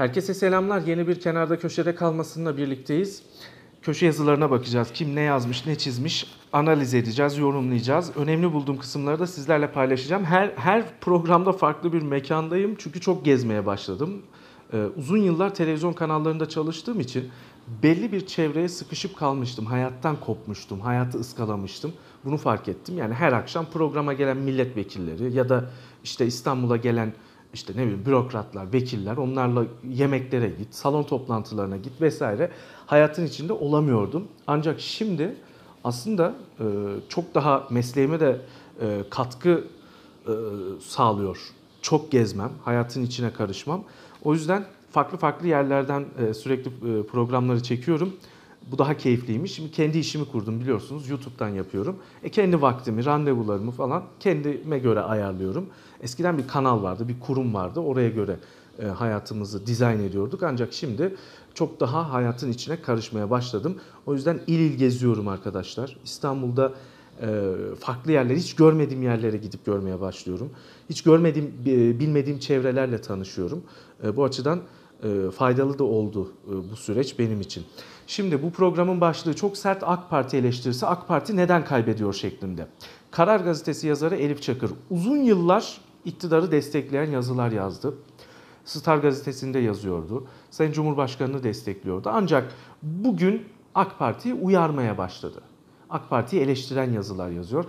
Herkese selamlar. Yeni bir kenarda köşede kalmasınınla birlikteyiz. Köşe yazılarına bakacağız. Kim ne yazmış, ne çizmiş analiz edeceğiz, yorumlayacağız. Önemli bulduğum kısımları da sizlerle paylaşacağım. Her her programda farklı bir mekandayım çünkü çok gezmeye başladım. Ee, uzun yıllar televizyon kanallarında çalıştığım için belli bir çevreye sıkışıp kalmıştım. Hayattan kopmuştum, hayatı ıskalamıştım. Bunu fark ettim. Yani her akşam programa gelen milletvekilleri ya da işte İstanbul'a gelen işte ne bileyim bürokratlar, vekiller onlarla yemeklere git, salon toplantılarına git vesaire hayatın içinde olamıyordum. Ancak şimdi aslında e, çok daha mesleğime de e, katkı e, sağlıyor. Çok gezmem, hayatın içine karışmam. O yüzden farklı farklı yerlerden e, sürekli e, programları çekiyorum. Bu daha keyifliymiş. Şimdi kendi işimi kurdum biliyorsunuz. YouTube'dan yapıyorum. E kendi vaktimi, randevularımı falan kendime göre ayarlıyorum. Eskiden bir kanal vardı, bir kurum vardı. Oraya göre e, hayatımızı dizayn ediyorduk. Ancak şimdi çok daha hayatın içine karışmaya başladım. O yüzden il il geziyorum arkadaşlar. İstanbul'da e, farklı yerler, hiç görmediğim yerlere gidip görmeye başlıyorum. Hiç görmediğim, e, bilmediğim çevrelerle tanışıyorum. Bu açıdan faydalı da oldu bu süreç benim için. Şimdi bu programın başlığı çok sert AK Parti eleştirisi. AK Parti neden kaybediyor şeklinde. Karar Gazetesi yazarı Elif Çakır uzun yıllar iktidarı destekleyen yazılar yazdı. Star gazetesinde yazıyordu. Sayın Cumhurbaşkanı'nı destekliyordu. Ancak bugün AK Parti'yi uyarmaya başladı. AK Parti'yi eleştiren yazılar yazıyor.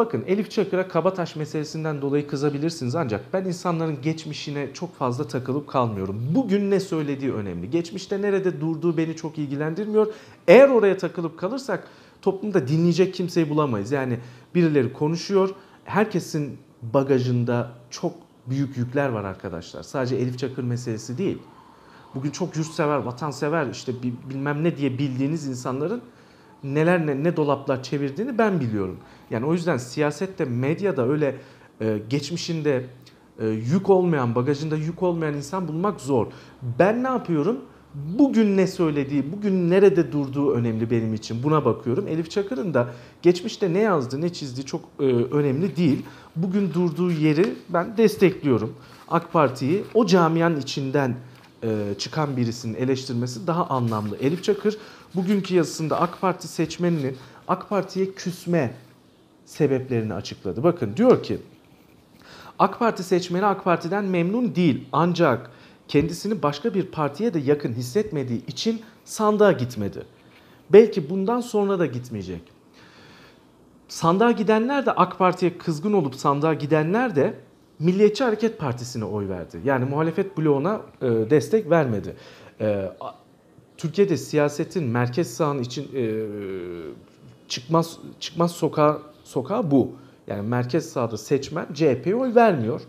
Bakın Elif Çakır'a Kabataş meselesinden dolayı kızabilirsiniz ancak ben insanların geçmişine çok fazla takılıp kalmıyorum. Bugün ne söylediği önemli. Geçmişte nerede durduğu beni çok ilgilendirmiyor. Eğer oraya takılıp kalırsak toplumda dinleyecek kimseyi bulamayız. Yani birileri konuşuyor. Herkesin bagajında çok büyük yükler var arkadaşlar. Sadece Elif Çakır meselesi değil. Bugün çok yurtsever, vatansever işte bilmem ne diye bildiğiniz insanların neler ne, ne dolaplar çevirdiğini ben biliyorum. Yani o yüzden siyasette, medyada öyle e, geçmişinde e, yük olmayan, bagajında yük olmayan insan bulmak zor. Ben ne yapıyorum? Bugün ne söylediği, bugün nerede durduğu önemli benim için. Buna bakıyorum. Elif Çakır'ın da geçmişte ne yazdı, ne çizdiği çok e, önemli değil. Bugün durduğu yeri ben destekliyorum. AK Parti'yi o camianın içinden e, çıkan birisinin eleştirmesi daha anlamlı. Elif Çakır bugünkü yazısında AK Parti seçmeninin AK Parti'ye küsme sebeplerini açıkladı. Bakın diyor ki AK Parti seçmeni AK Parti'den memnun değil ancak kendisini başka bir partiye de yakın hissetmediği için sandığa gitmedi. Belki bundan sonra da gitmeyecek. Sandığa gidenler de AK Parti'ye kızgın olup sandığa gidenler de Milliyetçi Hareket Partisi'ne oy verdi. Yani muhalefet bloğuna e, destek vermedi. Türkiye'de siyasetin merkez sağın için e, çıkmaz çıkmaz sokağı sokağı bu. Yani merkez sağda seçmen CHP'ye oy vermiyor.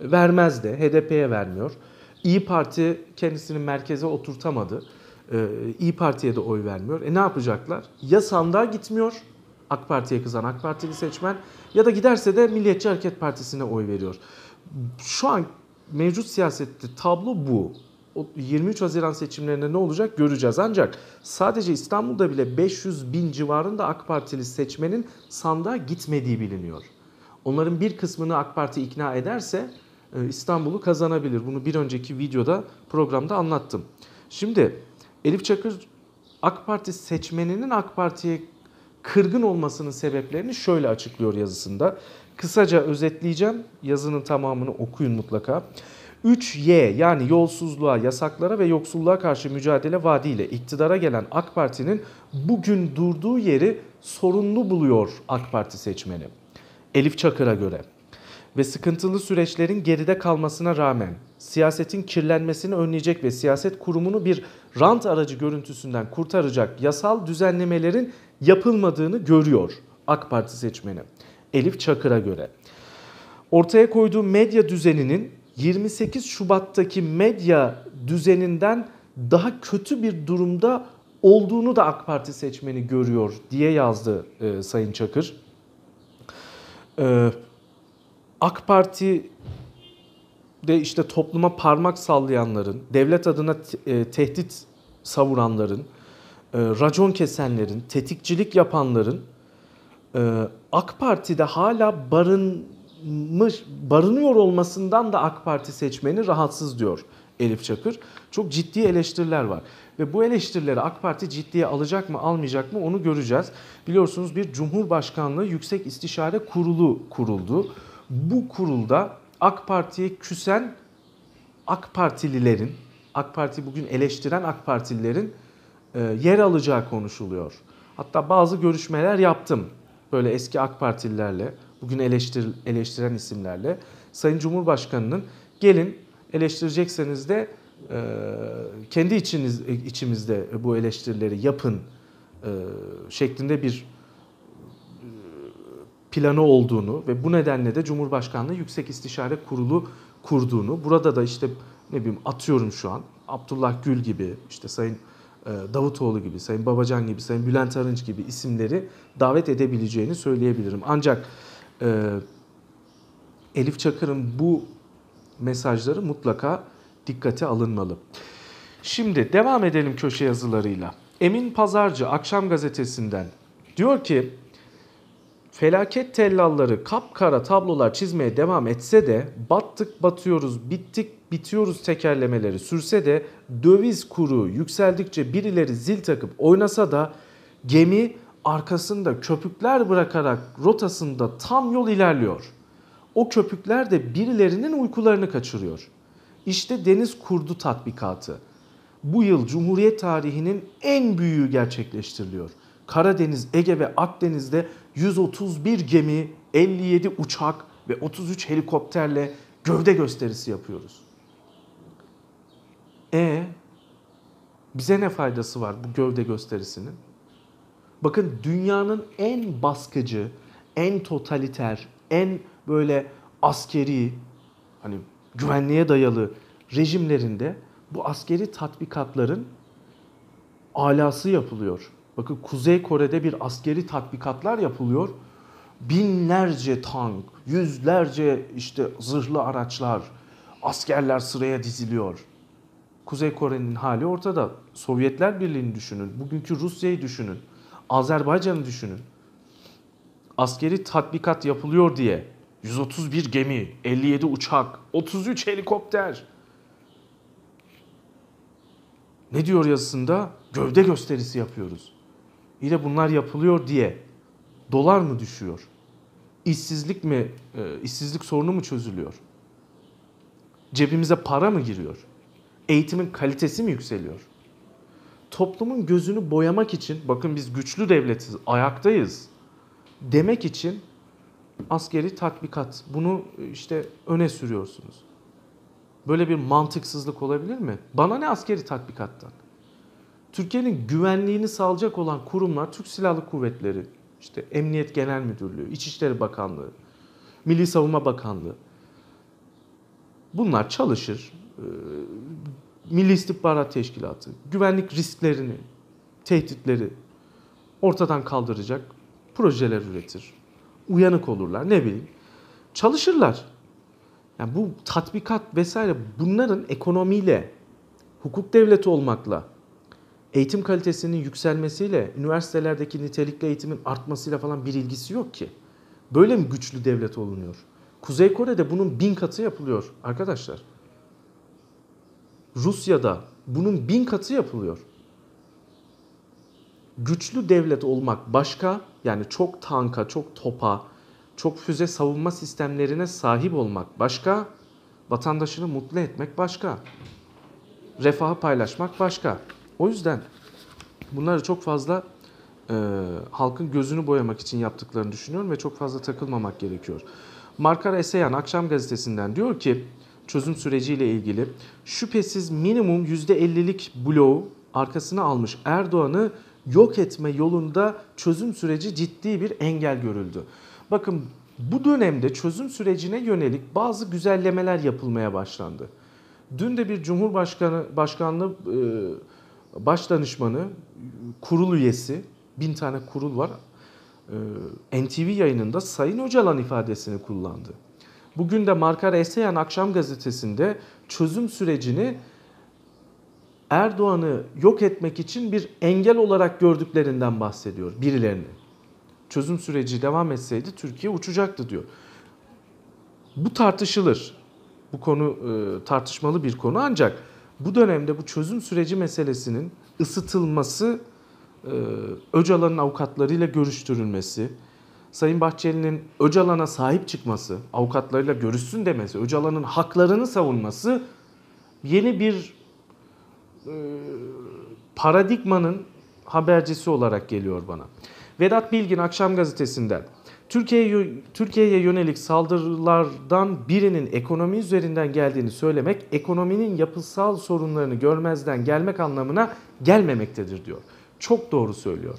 Vermez de HDP'ye vermiyor. İyi Parti kendisini merkeze oturtamadı. Ee, İyi Parti'ye de oy vermiyor. E ne yapacaklar? Ya sandığa gitmiyor AK Parti'ye kızan AK Partili seçmen ya da giderse de Milliyetçi Hareket Partisi'ne oy veriyor. Şu an mevcut siyasette tablo bu. 23 Haziran seçimlerinde ne olacak göreceğiz. Ancak sadece İstanbul'da bile 500 bin civarında AK Partili seçmenin sandığa gitmediği biliniyor. Onların bir kısmını AK Parti ikna ederse e, İstanbul'u kazanabilir. Bunu bir önceki videoda programda anlattım. Şimdi Elif Çakır AK Parti seçmeninin AK Parti'ye kırgın olmasının sebeplerini şöyle açıklıyor yazısında. Kısaca özetleyeceğim. Yazının tamamını okuyun mutlaka. 3Y yani yolsuzluğa, yasaklara ve yoksulluğa karşı mücadele vaadiyle iktidara gelen AK Parti'nin bugün durduğu yeri sorunlu buluyor AK Parti seçmeni. Elif Çakır'a göre ve sıkıntılı süreçlerin geride kalmasına rağmen siyasetin kirlenmesini önleyecek ve siyaset kurumunu bir rant aracı görüntüsünden kurtaracak yasal düzenlemelerin yapılmadığını görüyor AK Parti seçmeni. Elif Çakır'a göre. Ortaya koyduğu medya düzeninin 28 Şubat'taki medya düzeninden daha kötü bir durumda olduğunu da AK Parti seçmeni görüyor diye yazdı e, Sayın Çakır. E, AK Parti de işte topluma parmak sallayanların, devlet adına e, tehdit savuranların, e, racon kesenlerin, tetikçilik yapanların e, AK Parti'de hala barınmış, barınıyor olmasından da AK Parti seçmeni rahatsız diyor Elif Çakır. Çok ciddi eleştiriler var. Ve bu eleştirileri AK Parti ciddiye alacak mı almayacak mı onu göreceğiz. Biliyorsunuz bir Cumhurbaşkanlığı Yüksek İstişare Kurulu kuruldu. Bu kurulda AK Parti'ye küsen AK Partililerin, AK Parti bugün eleştiren AK Partililerin e, yer alacağı konuşuluyor. Hatta bazı görüşmeler yaptım. Böyle eski AK Partililerle, bugün eleştir, eleştiren isimlerle. Sayın Cumhurbaşkanı'nın gelin eleştirecekseniz de e, kendi içiniz, içimizde bu eleştirileri yapın e, şeklinde bir planı olduğunu ve bu nedenle de Cumhurbaşkanlığı Yüksek İstişare Kurulu kurduğunu, burada da işte ne bileyim atıyorum şu an Abdullah Gül gibi, işte Sayın e, Davutoğlu gibi, Sayın Babacan gibi, Sayın Bülent Arınç gibi isimleri davet edebileceğini söyleyebilirim. Ancak e, Elif Çakır'ın bu mesajları mutlaka dikkate alınmalı. Şimdi devam edelim köşe yazılarıyla. Emin Pazarcı Akşam Gazetesi'nden diyor ki felaket tellalları kapkara tablolar çizmeye devam etse de battık batıyoruz bittik bitiyoruz tekerlemeleri sürse de döviz kuru yükseldikçe birileri zil takıp oynasa da gemi arkasında köpükler bırakarak rotasında tam yol ilerliyor. O köpükler de birilerinin uykularını kaçırıyor. İşte deniz kurdu tatbikatı. Bu yıl Cumhuriyet tarihinin en büyüğü gerçekleştiriliyor. Karadeniz, Ege ve Akdeniz'de 131 gemi, 57 uçak ve 33 helikopterle gövde gösterisi yapıyoruz. E bize ne faydası var bu gövde gösterisinin? Bakın dünyanın en baskıcı, en totaliter, en böyle askeri hani güvenliğe dayalı rejimlerinde bu askeri tatbikatların alası yapılıyor. Bakın Kuzey Kore'de bir askeri tatbikatlar yapılıyor. Binlerce tank, yüzlerce işte zırhlı araçlar, askerler sıraya diziliyor. Kuzey Kore'nin hali ortada. Sovyetler Birliği'ni düşünün. Bugünkü Rusya'yı düşünün. Azerbaycan'ı düşünün. Askeri tatbikat yapılıyor diye 131 gemi, 57 uçak, 33 helikopter. Ne diyor yazısında? Gövde gösterisi yapıyoruz. Yine bunlar yapılıyor diye dolar mı düşüyor? İşsizlik mi, e, işsizlik sorunu mu çözülüyor? Cebimize para mı giriyor? Eğitimin kalitesi mi yükseliyor? Toplumun gözünü boyamak için, bakın biz güçlü devletiz, ayaktayız demek için askeri tatbikat. Bunu işte öne sürüyorsunuz. Böyle bir mantıksızlık olabilir mi? Bana ne askeri tatbikattan? Türkiye'nin güvenliğini sağlayacak olan kurumlar Türk Silahlı Kuvvetleri, işte Emniyet Genel Müdürlüğü, İçişleri Bakanlığı, Milli Savunma Bakanlığı. Bunlar çalışır. Milli İstihbarat Teşkilatı güvenlik risklerini, tehditleri ortadan kaldıracak projeler üretir. Uyanık olurlar ne bileyim. Çalışırlar. Yani bu tatbikat vesaire bunların ekonomiyle, hukuk devleti olmakla, eğitim kalitesinin yükselmesiyle, üniversitelerdeki nitelikli eğitimin artmasıyla falan bir ilgisi yok ki. Böyle mi güçlü devlet olunuyor? Kuzey Kore'de bunun bin katı yapılıyor arkadaşlar. Rusya'da bunun bin katı yapılıyor. Güçlü devlet olmak başka, yani çok tanka, çok topa, çok füze savunma sistemlerine sahip olmak başka, vatandaşını mutlu etmek başka. Refahı paylaşmak başka. O yüzden bunları çok fazla e, halkın gözünü boyamak için yaptıklarını düşünüyorum ve çok fazla takılmamak gerekiyor. Markar Eseyan Akşam Gazetesi'nden diyor ki çözüm süreciyle ilgili şüphesiz minimum %50'lik bloğu arkasına almış Erdoğan'ı yok etme yolunda çözüm süreci ciddi bir engel görüldü. Bakın bu dönemde çözüm sürecine yönelik bazı güzellemeler yapılmaya başlandı. Dün de bir Cumhurbaşkanı Başkanlığı e, baş danışmanı, kurul üyesi, bin tane kurul var. E, NTV yayınında Sayın Öcalan ifadesini kullandı. Bugün de Markar Eseyan Akşam Gazetesi'nde çözüm sürecini Erdoğan'ı yok etmek için bir engel olarak gördüklerinden bahsediyor birilerini. Çözüm süreci devam etseydi Türkiye uçacaktı diyor. Bu tartışılır. Bu konu e, tartışmalı bir konu ancak bu dönemde bu çözüm süreci meselesinin ısıtılması, e, Öcalan'ın avukatlarıyla görüştürülmesi, Sayın Bahçeli'nin Öcalan'a sahip çıkması, avukatlarıyla görüşsün demesi, Öcalan'ın haklarını savunması yeni bir e, paradigmanın habercisi olarak geliyor bana. Vedat Bilgin Akşam Gazetesi'nden Türkiye'ye Türkiye'ye yönelik saldırılardan birinin ekonomi üzerinden geldiğini söylemek ekonominin yapısal sorunlarını görmezden gelmek anlamına gelmemektedir diyor. Çok doğru söylüyor.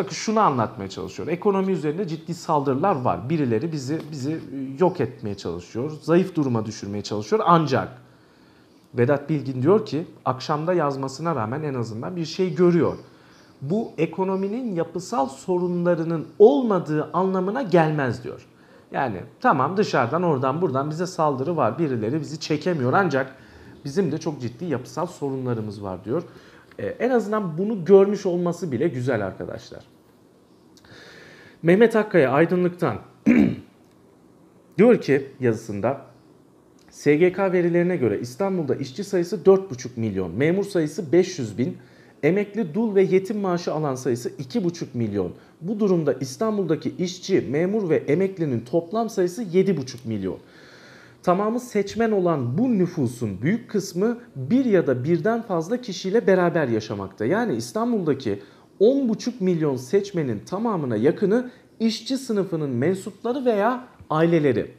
Bakın şunu anlatmaya çalışıyor. Ekonomi üzerinde ciddi saldırılar var. Birileri bizi bizi yok etmeye çalışıyor. Zayıf duruma düşürmeye çalışıyor. Ancak Vedat Bilgin diyor ki akşamda yazmasına rağmen en azından bir şey görüyor. Bu ekonominin yapısal sorunlarının olmadığı anlamına gelmez diyor. Yani tamam dışarıdan oradan buradan bize saldırı var. Birileri bizi çekemiyor ancak bizim de çok ciddi yapısal sorunlarımız var diyor. Ee, en azından bunu görmüş olması bile güzel arkadaşlar. Mehmet Akkaya Aydınlık'tan diyor ki yazısında SGK verilerine göre İstanbul'da işçi sayısı 4,5 milyon, memur sayısı 500 bin, emekli dul ve yetim maaşı alan sayısı 2,5 milyon. Bu durumda İstanbul'daki işçi, memur ve emeklinin toplam sayısı 7,5 milyon. Tamamı seçmen olan bu nüfusun büyük kısmı bir ya da birden fazla kişiyle beraber yaşamakta. Yani İstanbul'daki 10,5 milyon seçmenin tamamına yakını işçi sınıfının mensupları veya aileleri.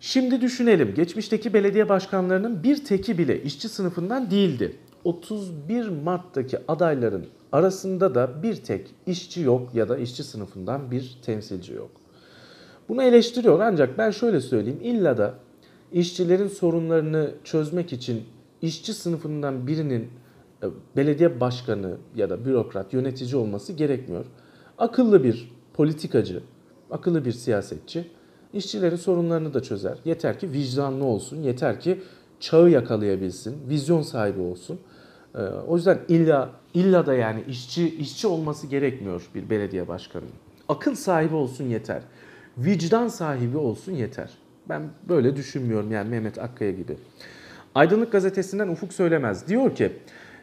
Şimdi düşünelim. Geçmişteki belediye başkanlarının bir teki bile işçi sınıfından değildi. 31 Mart'taki adayların arasında da bir tek işçi yok ya da işçi sınıfından bir temsilci yok. Bunu eleştiriyor ancak ben şöyle söyleyeyim. İlla da işçilerin sorunlarını çözmek için işçi sınıfından birinin e, belediye başkanı ya da bürokrat, yönetici olması gerekmiyor. Akıllı bir politikacı, akıllı bir siyasetçi işçilerin sorunlarını da çözer. Yeter ki vicdanlı olsun, yeter ki çağı yakalayabilsin, vizyon sahibi olsun. Ee, o yüzden illa illa da yani işçi işçi olması gerekmiyor bir belediye başkanının. Akıl sahibi olsun yeter. Vicdan sahibi olsun yeter. Ben böyle düşünmüyorum yani Mehmet Akkaya gibi. Aydınlık gazetesinden Ufuk Söylemez diyor ki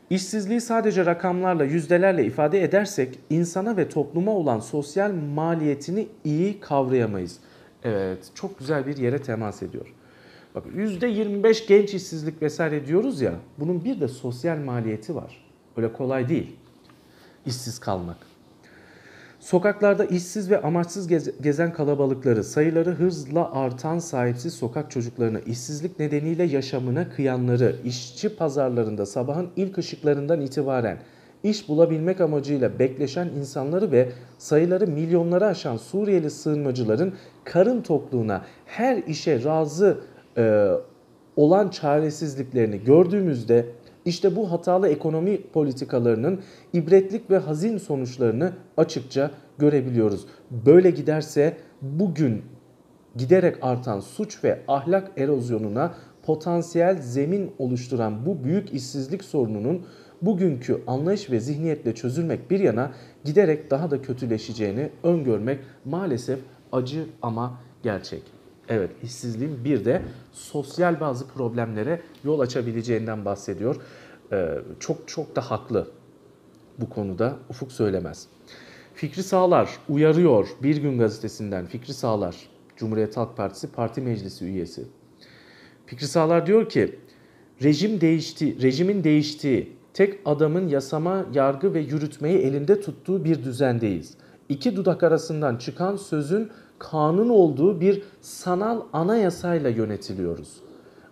İşsizliği sadece rakamlarla, yüzdelerle ifade edersek insana ve topluma olan sosyal maliyetini iyi kavrayamayız. Evet, çok güzel bir yere temas ediyor. Bak %25 genç işsizlik vesaire diyoruz ya, bunun bir de sosyal maliyeti var. Öyle kolay değil işsiz kalmak. Sokaklarda işsiz ve amaçsız gezen kalabalıkları, sayıları hızla artan sahipsiz sokak çocuklarını, işsizlik nedeniyle yaşamına kıyanları, işçi pazarlarında sabahın ilk ışıklarından itibaren iş bulabilmek amacıyla bekleşen insanları ve sayıları milyonlara aşan Suriyeli sığınmacıların karın tokluğuna her işe razı e, olan çaresizliklerini gördüğümüzde işte bu hatalı ekonomi politikalarının ibretlik ve hazin sonuçlarını açıkça görebiliyoruz. Böyle giderse bugün giderek artan suç ve ahlak erozyonuna potansiyel zemin oluşturan bu büyük işsizlik sorununun bugünkü anlayış ve zihniyetle çözülmek bir yana giderek daha da kötüleşeceğini öngörmek maalesef acı ama gerçek. Evet işsizliğin bir de sosyal bazı problemlere yol açabileceğinden bahsediyor. Ee, çok çok da haklı bu konuda Ufuk Söylemez. Fikri Sağlar uyarıyor Bir Gün Gazetesi'nden Fikri Sağlar, Cumhuriyet Halk Partisi Parti Meclisi üyesi. Fikri Sağlar diyor ki rejim değişti, rejimin değiştiği, tek adamın yasama, yargı ve yürütmeyi elinde tuttuğu bir düzendeyiz. İki dudak arasından çıkan sözün kanun olduğu bir sanal anayasayla yönetiliyoruz.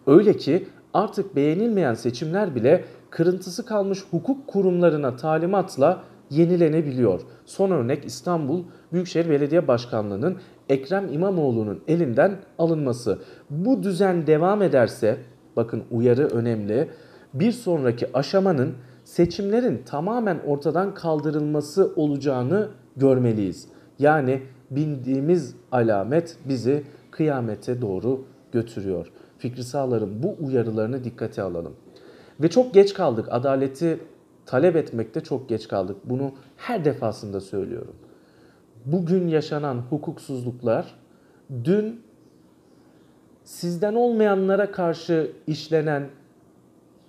Öyle ki artık beğenilmeyen seçimler bile kırıntısı kalmış hukuk kurumlarına talimatla yenilenebiliyor. Son örnek İstanbul Büyükşehir Belediye Başkanlığı'nın Ekrem İmamoğlu'nun elinden alınması. Bu düzen devam ederse bakın uyarı önemli. Bir sonraki aşamanın seçimlerin tamamen ortadan kaldırılması olacağını görmeliyiz. Yani bindiğimiz alamet bizi kıyamete doğru götürüyor. Fikri Sağlar'ın bu uyarılarını dikkate alalım. Ve çok geç kaldık. Adaleti talep etmekte çok geç kaldık. Bunu her defasında söylüyorum. Bugün yaşanan hukuksuzluklar dün sizden olmayanlara karşı işlenen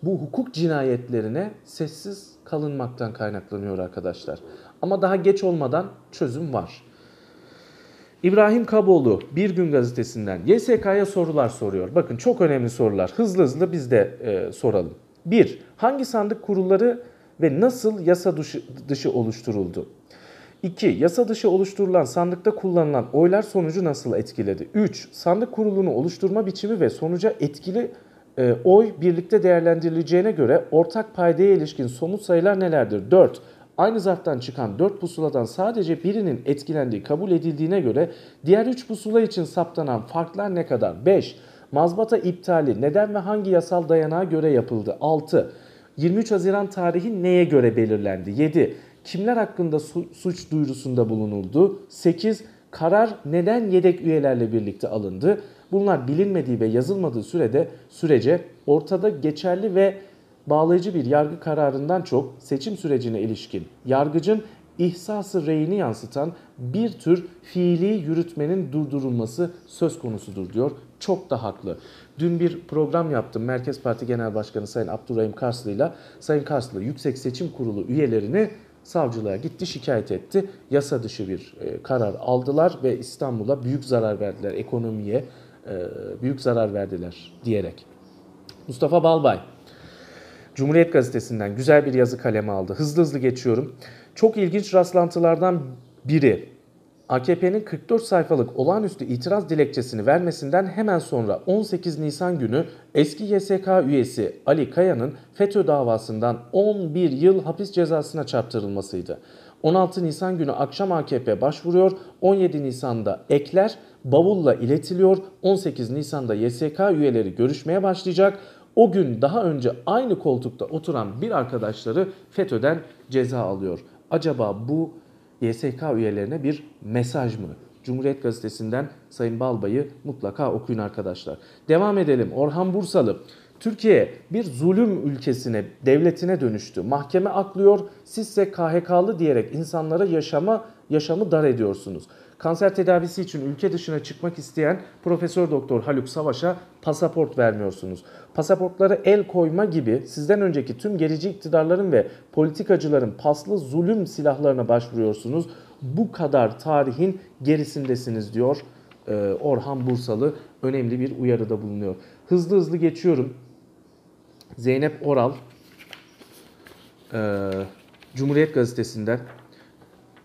bu hukuk cinayetlerine sessiz kalınmaktan kaynaklanıyor arkadaşlar. Ama daha geç olmadan çözüm var. İbrahim Kaboğlu Bir Gün Gazetesi'nden YSK'ya sorular soruyor. Bakın çok önemli sorular. Hızlı hızlı biz de e, soralım. 1. Hangi sandık kurulları ve nasıl yasa dışı, dışı oluşturuldu? 2. Yasa dışı oluşturulan sandıkta kullanılan oylar sonucu nasıl etkiledi? 3. Sandık kurulunu oluşturma biçimi ve sonuca etkili e, oy birlikte değerlendirileceğine göre ortak paydaya ilişkin somut sayılar nelerdir? 4. Aynı zarftan çıkan 4 pusuladan sadece birinin etkilendiği kabul edildiğine göre diğer 3 pusula için saptanan farklar ne kadar? 5. Mazbata iptali neden ve hangi yasal dayanağa göre yapıldı? 6. 23 Haziran tarihi neye göre belirlendi? 7. Kimler hakkında su- suç duyurusunda bulunuldu? 8. Karar neden yedek üyelerle birlikte alındı? Bunlar bilinmediği ve yazılmadığı sürede sürece ortada geçerli ve bağlayıcı bir yargı kararından çok seçim sürecine ilişkin yargıcın ihsası reyini yansıtan bir tür fiili yürütmenin durdurulması söz konusudur diyor. Çok da haklı. Dün bir program yaptım Merkez Parti Genel Başkanı Sayın Abdurrahim Karslı ile Sayın Karslı Yüksek Seçim Kurulu üyelerini savcılığa gitti şikayet etti. Yasa dışı bir e, karar aldılar ve İstanbul'a büyük zarar verdiler ekonomiye e, büyük zarar verdiler diyerek. Mustafa Balbay Cumhuriyet Gazetesi'nden güzel bir yazı kaleme aldı. Hızlı hızlı geçiyorum. Çok ilginç rastlantılardan biri AKP'nin 44 sayfalık olağanüstü itiraz dilekçesini vermesinden hemen sonra 18 Nisan günü eski YSK üyesi Ali Kaya'nın FETÖ davasından 11 yıl hapis cezasına çarptırılmasıydı. 16 Nisan günü akşam AKP başvuruyor, 17 Nisan'da ekler bavulla iletiliyor, 18 Nisan'da YSK üyeleri görüşmeye başlayacak. O gün daha önce aynı koltukta oturan bir arkadaşları FETÖ'den ceza alıyor. Acaba bu YSK üyelerine bir mesaj mı? Cumhuriyet Gazetesi'nden Sayın Balbay'ı mutlaka okuyun arkadaşlar. Devam edelim. Orhan Bursalı. Türkiye bir zulüm ülkesine, devletine dönüştü. Mahkeme aklıyor, sizse KHK'lı diyerek insanlara yaşama, yaşamı dar ediyorsunuz. Kanser tedavisi için ülke dışına çıkmak isteyen Profesör Doktor Haluk Savaş'a pasaport vermiyorsunuz. Pasaportlara el koyma gibi sizden önceki tüm gerici iktidarların ve politikacıların paslı zulüm silahlarına başvuruyorsunuz. Bu kadar tarihin gerisindesiniz diyor e, Orhan Bursalı önemli bir uyarıda bulunuyor. Hızlı hızlı geçiyorum. Zeynep Oral e, Cumhuriyet Gazetesi'nden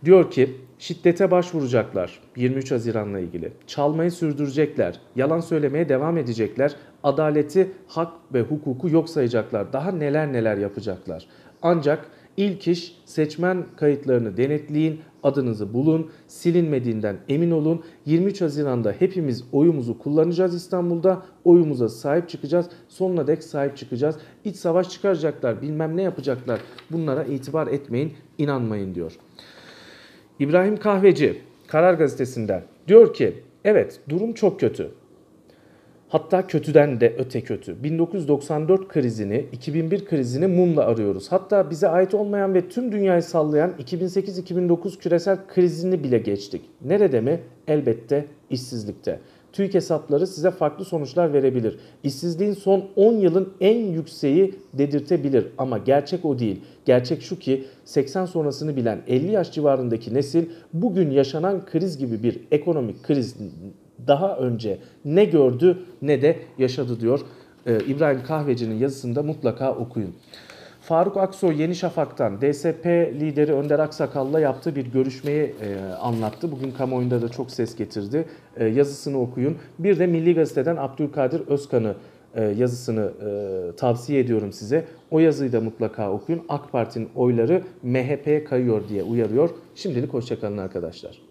diyor ki şiddete başvuracaklar 23 Haziran'la ilgili. Çalmayı sürdürecekler, yalan söylemeye devam edecekler, adaleti, hak ve hukuku yok sayacaklar. Daha neler neler yapacaklar. Ancak ilk iş seçmen kayıtlarını denetleyin, adınızı bulun, silinmediğinden emin olun. 23 Haziran'da hepimiz oyumuzu kullanacağız İstanbul'da. Oyumuza sahip çıkacağız. Sonuna dek sahip çıkacağız. İç savaş çıkaracaklar, bilmem ne yapacaklar. Bunlara itibar etmeyin, inanmayın diyor. İbrahim Kahveci Karar Gazetesi'nden diyor ki evet durum çok kötü. Hatta kötüden de öte kötü. 1994 krizini, 2001 krizini mumla arıyoruz. Hatta bize ait olmayan ve tüm dünyayı sallayan 2008-2009 küresel krizini bile geçtik. Nerede mi? Elbette işsizlikte. TÜİK hesapları size farklı sonuçlar verebilir. İşsizliğin son 10 yılın en yükseği dedirtebilir ama gerçek o değil. Gerçek şu ki 80 sonrasını bilen 50 yaş civarındaki nesil bugün yaşanan kriz gibi bir ekonomik kriz daha önce ne gördü ne de yaşadı diyor. Ee, İbrahim Kahveci'nin yazısında mutlaka okuyun. Faruk Aksoy Yeni Şafak'tan DSP lideri Önder Aksakal'la yaptığı bir görüşmeyi e, anlattı. Bugün kamuoyunda da çok ses getirdi. E, yazısını okuyun. Bir de Milli Gazete'den Abdülkadir Özkan'ı e, yazısını e, tavsiye ediyorum size. O yazıyı da mutlaka okuyun. AK Parti'nin oyları MHP'ye kayıyor diye uyarıyor. Şimdilik hoşçakalın arkadaşlar.